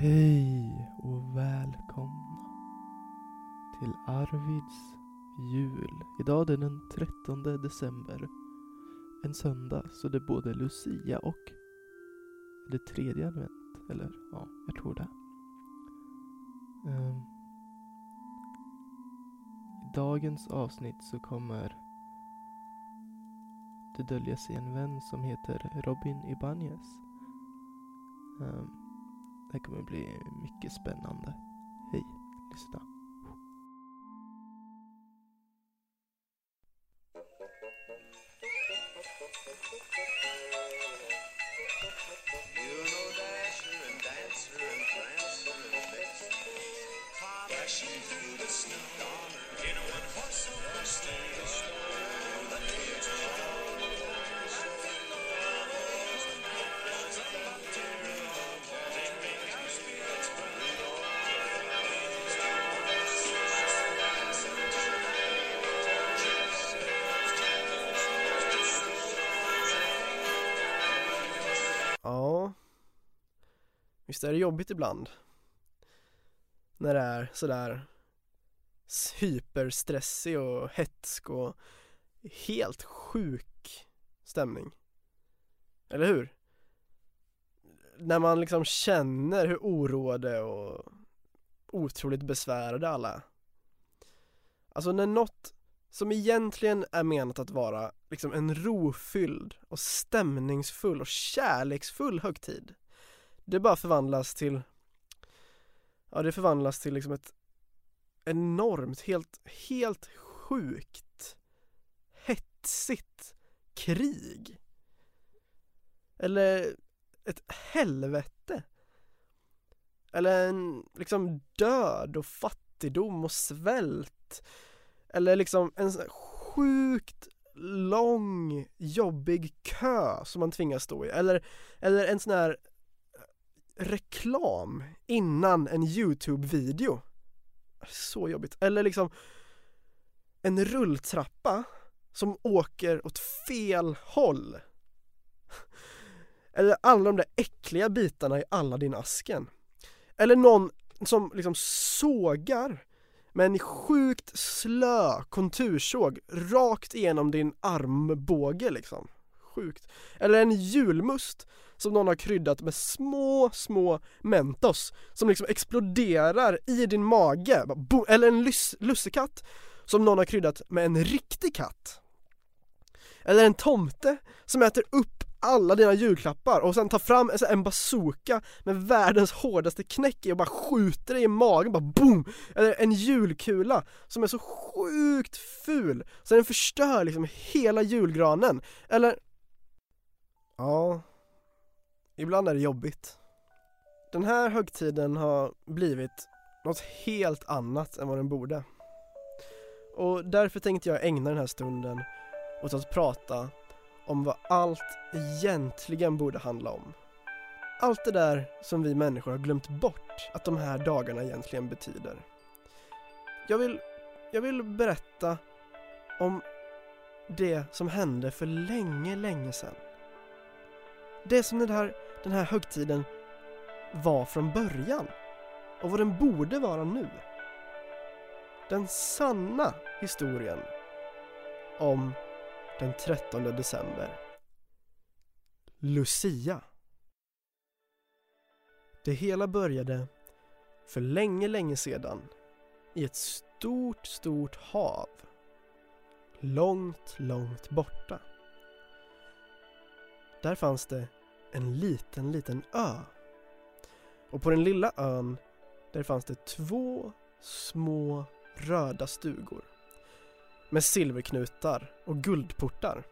Hej och välkomna till Arvids jul. Idag är det den 13 december. En söndag, så det är både Lucia och det tredje advent. Eller ja, jag tror det. Um, I dagens avsnitt så kommer det dölja sig en vän som heter Robin Ibanez. Um, det kommer bli mycket spännande. Hej, lyssna. You Visst är det jobbigt ibland? När det är sådär hyperstressig och hetsk och helt sjuk stämning. Eller hur? När man liksom känner hur oroade och otroligt besvärade alla är. Alltså när något som egentligen är menat att vara liksom en rofylld och stämningsfull och kärleksfull högtid det bara förvandlas till Ja det förvandlas till liksom ett enormt, helt, helt sjukt hetsigt krig. Eller ett helvete. Eller en liksom död och fattigdom och svält. Eller liksom en sån här sjukt lång, jobbig kö som man tvingas stå i. Eller, eller en sån här reklam innan en YouTube-video. Så jobbigt. Eller liksom en rulltrappa som åker åt fel håll. Eller alla de där äckliga bitarna i Aladdin-asken. Eller någon som liksom sågar med en sjukt slö kontursåg rakt igenom din armbåge liksom. Sjukt. Eller en julmust som någon har kryddat med små, små Mentos som liksom exploderar i din mage. Eller en lus- lussekatt som någon har kryddat med en riktig katt. Eller en tomte som äter upp alla dina julklappar och sen tar fram en bazooka med världens hårdaste knäck i och bara skjuter dig i magen, bara boom! Eller en julkula som är så sjukt ful så den förstör liksom hela julgranen. Eller... Ja, ibland är det jobbigt. Den här högtiden har blivit något helt annat än vad den borde. Och därför tänkte jag ägna den här stunden åt att prata om vad allt egentligen borde handla om. Allt det där som vi människor har glömt bort att de här dagarna egentligen betyder. Jag vill, jag vill berätta om det som hände för länge, länge sedan. Det som den här, den här högtiden var från början och vad den borde vara nu. Den sanna historien om den 13 december. Lucia. Det hela började för länge, länge sedan i ett stort, stort hav. Långt, långt borta. Där fanns det en liten, liten ö. Och på den lilla ön, där fanns det två små röda stugor med silverknutar och guldportar.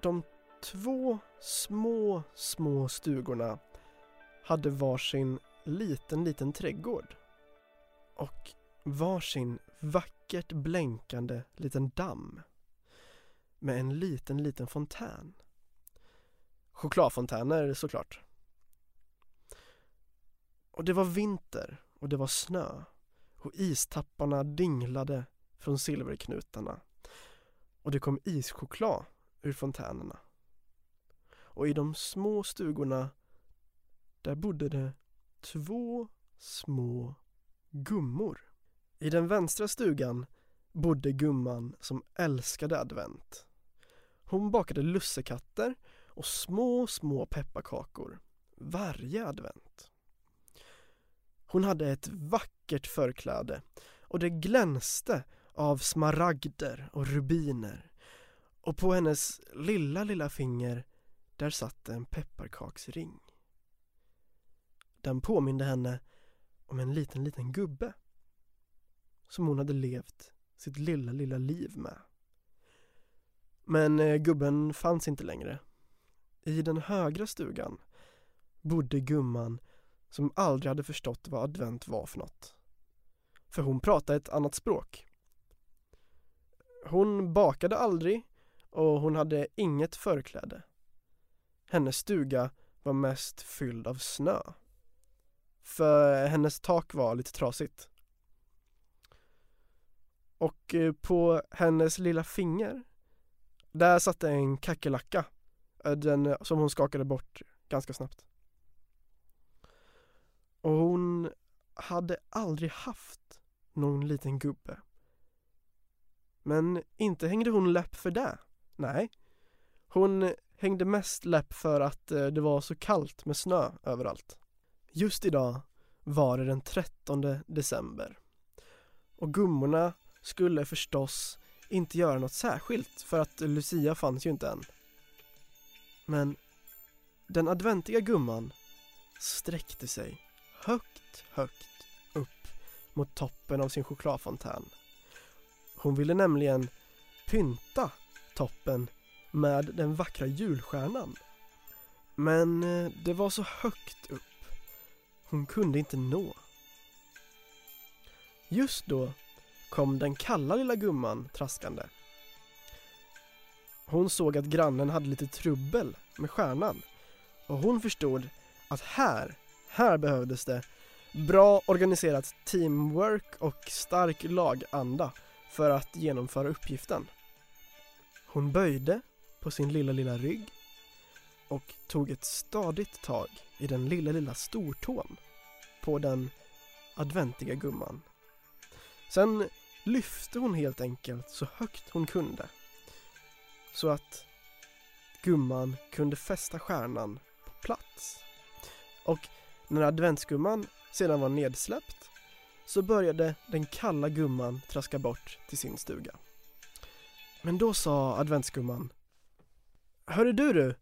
De två små, små stugorna hade varsin liten, liten trädgård och varsin vackert blänkande liten damm med en liten, liten fontän. Chokladfontäner såklart. Och det var vinter och det var snö och istapparna dinglade från silverknutarna och det kom ischoklad ur fontänerna. Och i de små stugorna där bodde det två små gummor. I den vänstra stugan bodde gumman som älskade advent. Hon bakade lussekatter och små, små pepparkakor varje advent. Hon hade ett vackert förkläde och det glänste av smaragder och rubiner och på hennes lilla, lilla finger där satt en pepparkaksring. Den påminde henne om en liten, liten gubbe som hon hade levt sitt lilla, lilla liv med. Men eh, gubben fanns inte längre. I den högra stugan bodde gumman som aldrig hade förstått vad advent var för något. För hon pratade ett annat språk. Hon bakade aldrig och hon hade inget förkläde. Hennes stuga var mest fylld av snö. För hennes tak var lite trasigt. Och eh, på hennes lilla finger, där satt en kackerlacka. Den som hon skakade bort ganska snabbt. Och hon hade aldrig haft någon liten gubbe. Men inte hängde hon läpp för det. Nej. Hon hängde mest läpp för att eh, det var så kallt med snö överallt. Just idag var det den 13 december. Och gummorna skulle förstås inte göra något särskilt för att Lucia fanns ju inte än. Men den adventiga gumman sträckte sig högt, högt upp mot toppen av sin chokladfontän. Hon ville nämligen pynta toppen med den vackra julstjärnan. Men eh, det var så högt upp. Hon kunde inte nå. Just då kom den kalla lilla gumman traskande. Hon såg att grannen hade lite trubbel med stjärnan och hon förstod att här, här behövdes det bra organiserat teamwork och stark laganda för att genomföra uppgiften. Hon böjde på sin lilla, lilla rygg och tog ett stadigt tag i den lilla, lilla stortån på den adventiga gumman. Sen lyfte hon helt enkelt så högt hon kunde så att gumman kunde fästa stjärnan på plats. Och när adventsgumman sedan var nedsläppt så började den kalla gumman traska bort till sin stuga. Men då sa adventsgumman Hörru du du,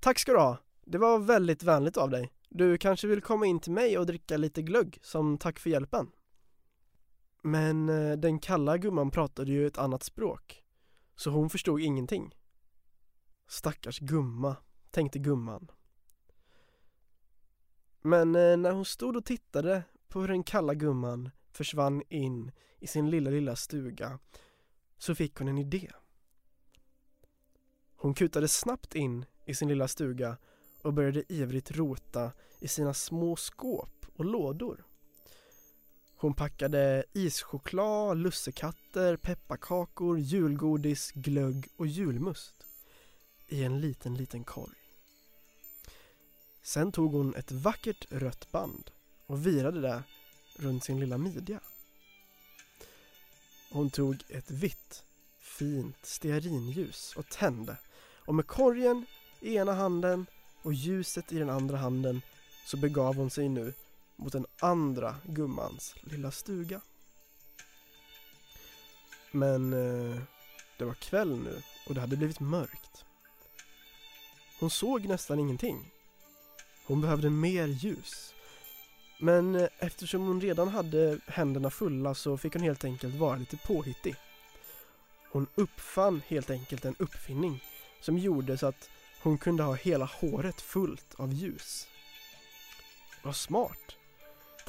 tack ska du ha. Det var väldigt vänligt av dig. Du kanske vill komma in till mig och dricka lite glögg som tack för hjälpen? Men eh, den kalla gumman pratade ju ett annat språk, så hon förstod ingenting. Stackars gumma, tänkte gumman. Men eh, när hon stod och tittade på hur den kalla gumman försvann in i sin lilla, lilla stuga så fick hon en idé. Hon kutade snabbt in i sin lilla stuga och började ivrigt rota i sina små skåp och lådor. Hon packade ischoklad, lussekatter, pepparkakor, julgodis, glögg och julmust i en liten, liten korg. Sen tog hon ett vackert rött band och virade det runt sin lilla midja. Hon tog ett vitt, fint stearinljus och tände och med korgen i ena handen och ljuset i den andra handen så begav hon sig nu mot den andra gummans lilla stuga. Men eh, det var kväll nu och det hade blivit mörkt. Hon såg nästan ingenting. Hon behövde mer ljus. Men eh, eftersom hon redan hade händerna fulla så fick hon helt enkelt vara lite påhittig. Hon uppfann helt enkelt en uppfinning som gjorde så att hon kunde ha hela håret fullt av ljus. Vad smart,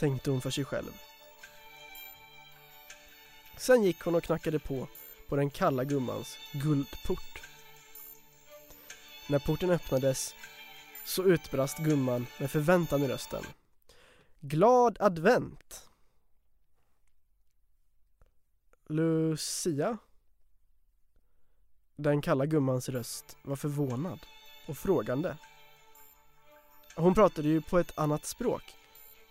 tänkte hon för sig själv. Sen gick hon och knackade på på den kalla gummans guldport. När porten öppnades så utbrast gumman med förväntan i rösten. Glad advent! Lucia? Den kalla gummans röst var förvånad och frågande. hon pratade ju på ett annat språk.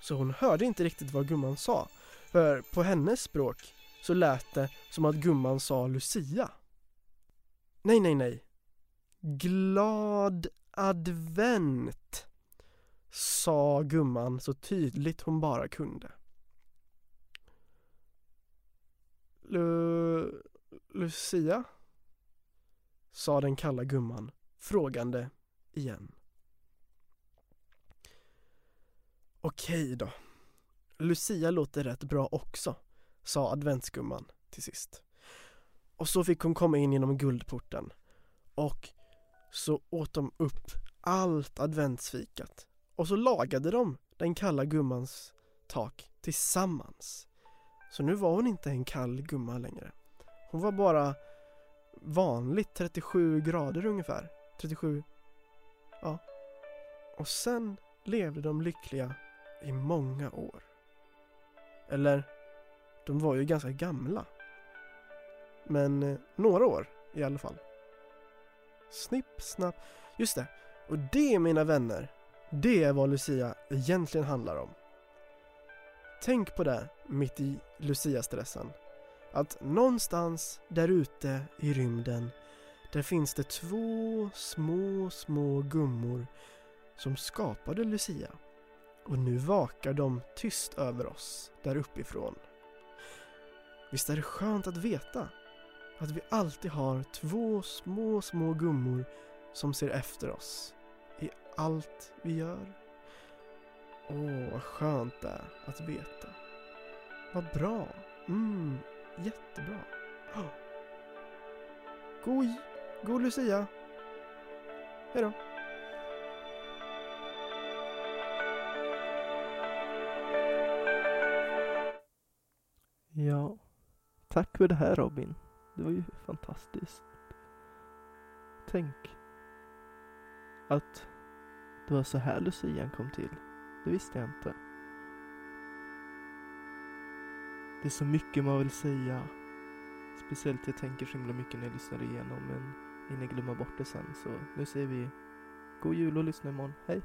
Så hon hörde inte riktigt vad gumman sa. För på hennes språk så lät det som att gumman sa Lucia. Nej, nej, nej. Glad advent, sa gumman så tydligt hon bara kunde. Lu... Lucia? sa den kalla gumman, frågande igen. Okej då. Lucia låter rätt bra också, sa adventsgumman till sist. Och så fick hon komma in genom guldporten. Och så åt de upp allt adventsfikat. Och så lagade de den kalla gummans tak tillsammans. Så nu var hon inte en kall gumma längre. Hon var bara vanligt 37 grader ungefär. 37, ja. Och sen levde de lyckliga i många år. Eller, de var ju ganska gamla. Men eh, några år i alla fall. Snipp, snapp. Just det. Och det mina vänner, det är vad Lucia egentligen handlar om. Tänk på det mitt i Lucia-stressen. Att någonstans där ute i rymden, där finns det två små, små gummor som skapade Lucia. Och nu vakar de tyst över oss där uppifrån. Visst är det skönt att veta att vi alltid har två små, små gummor som ser efter oss i allt vi gör. Åh, vad skönt det är att veta. Vad bra. Mm, jättebra. Oh. God, god Lucia. Hej då. Ja, tack för det här Robin. Det var ju fantastiskt. Tänk att det var så här lucian kom till. Det visste jag inte. Det är så mycket man vill säga. Speciellt jag tänker så himla mycket när jag lyssnar igenom men innan jag glömmer bort det sen så nu säger vi God jul och lyssna imorgon. Hej!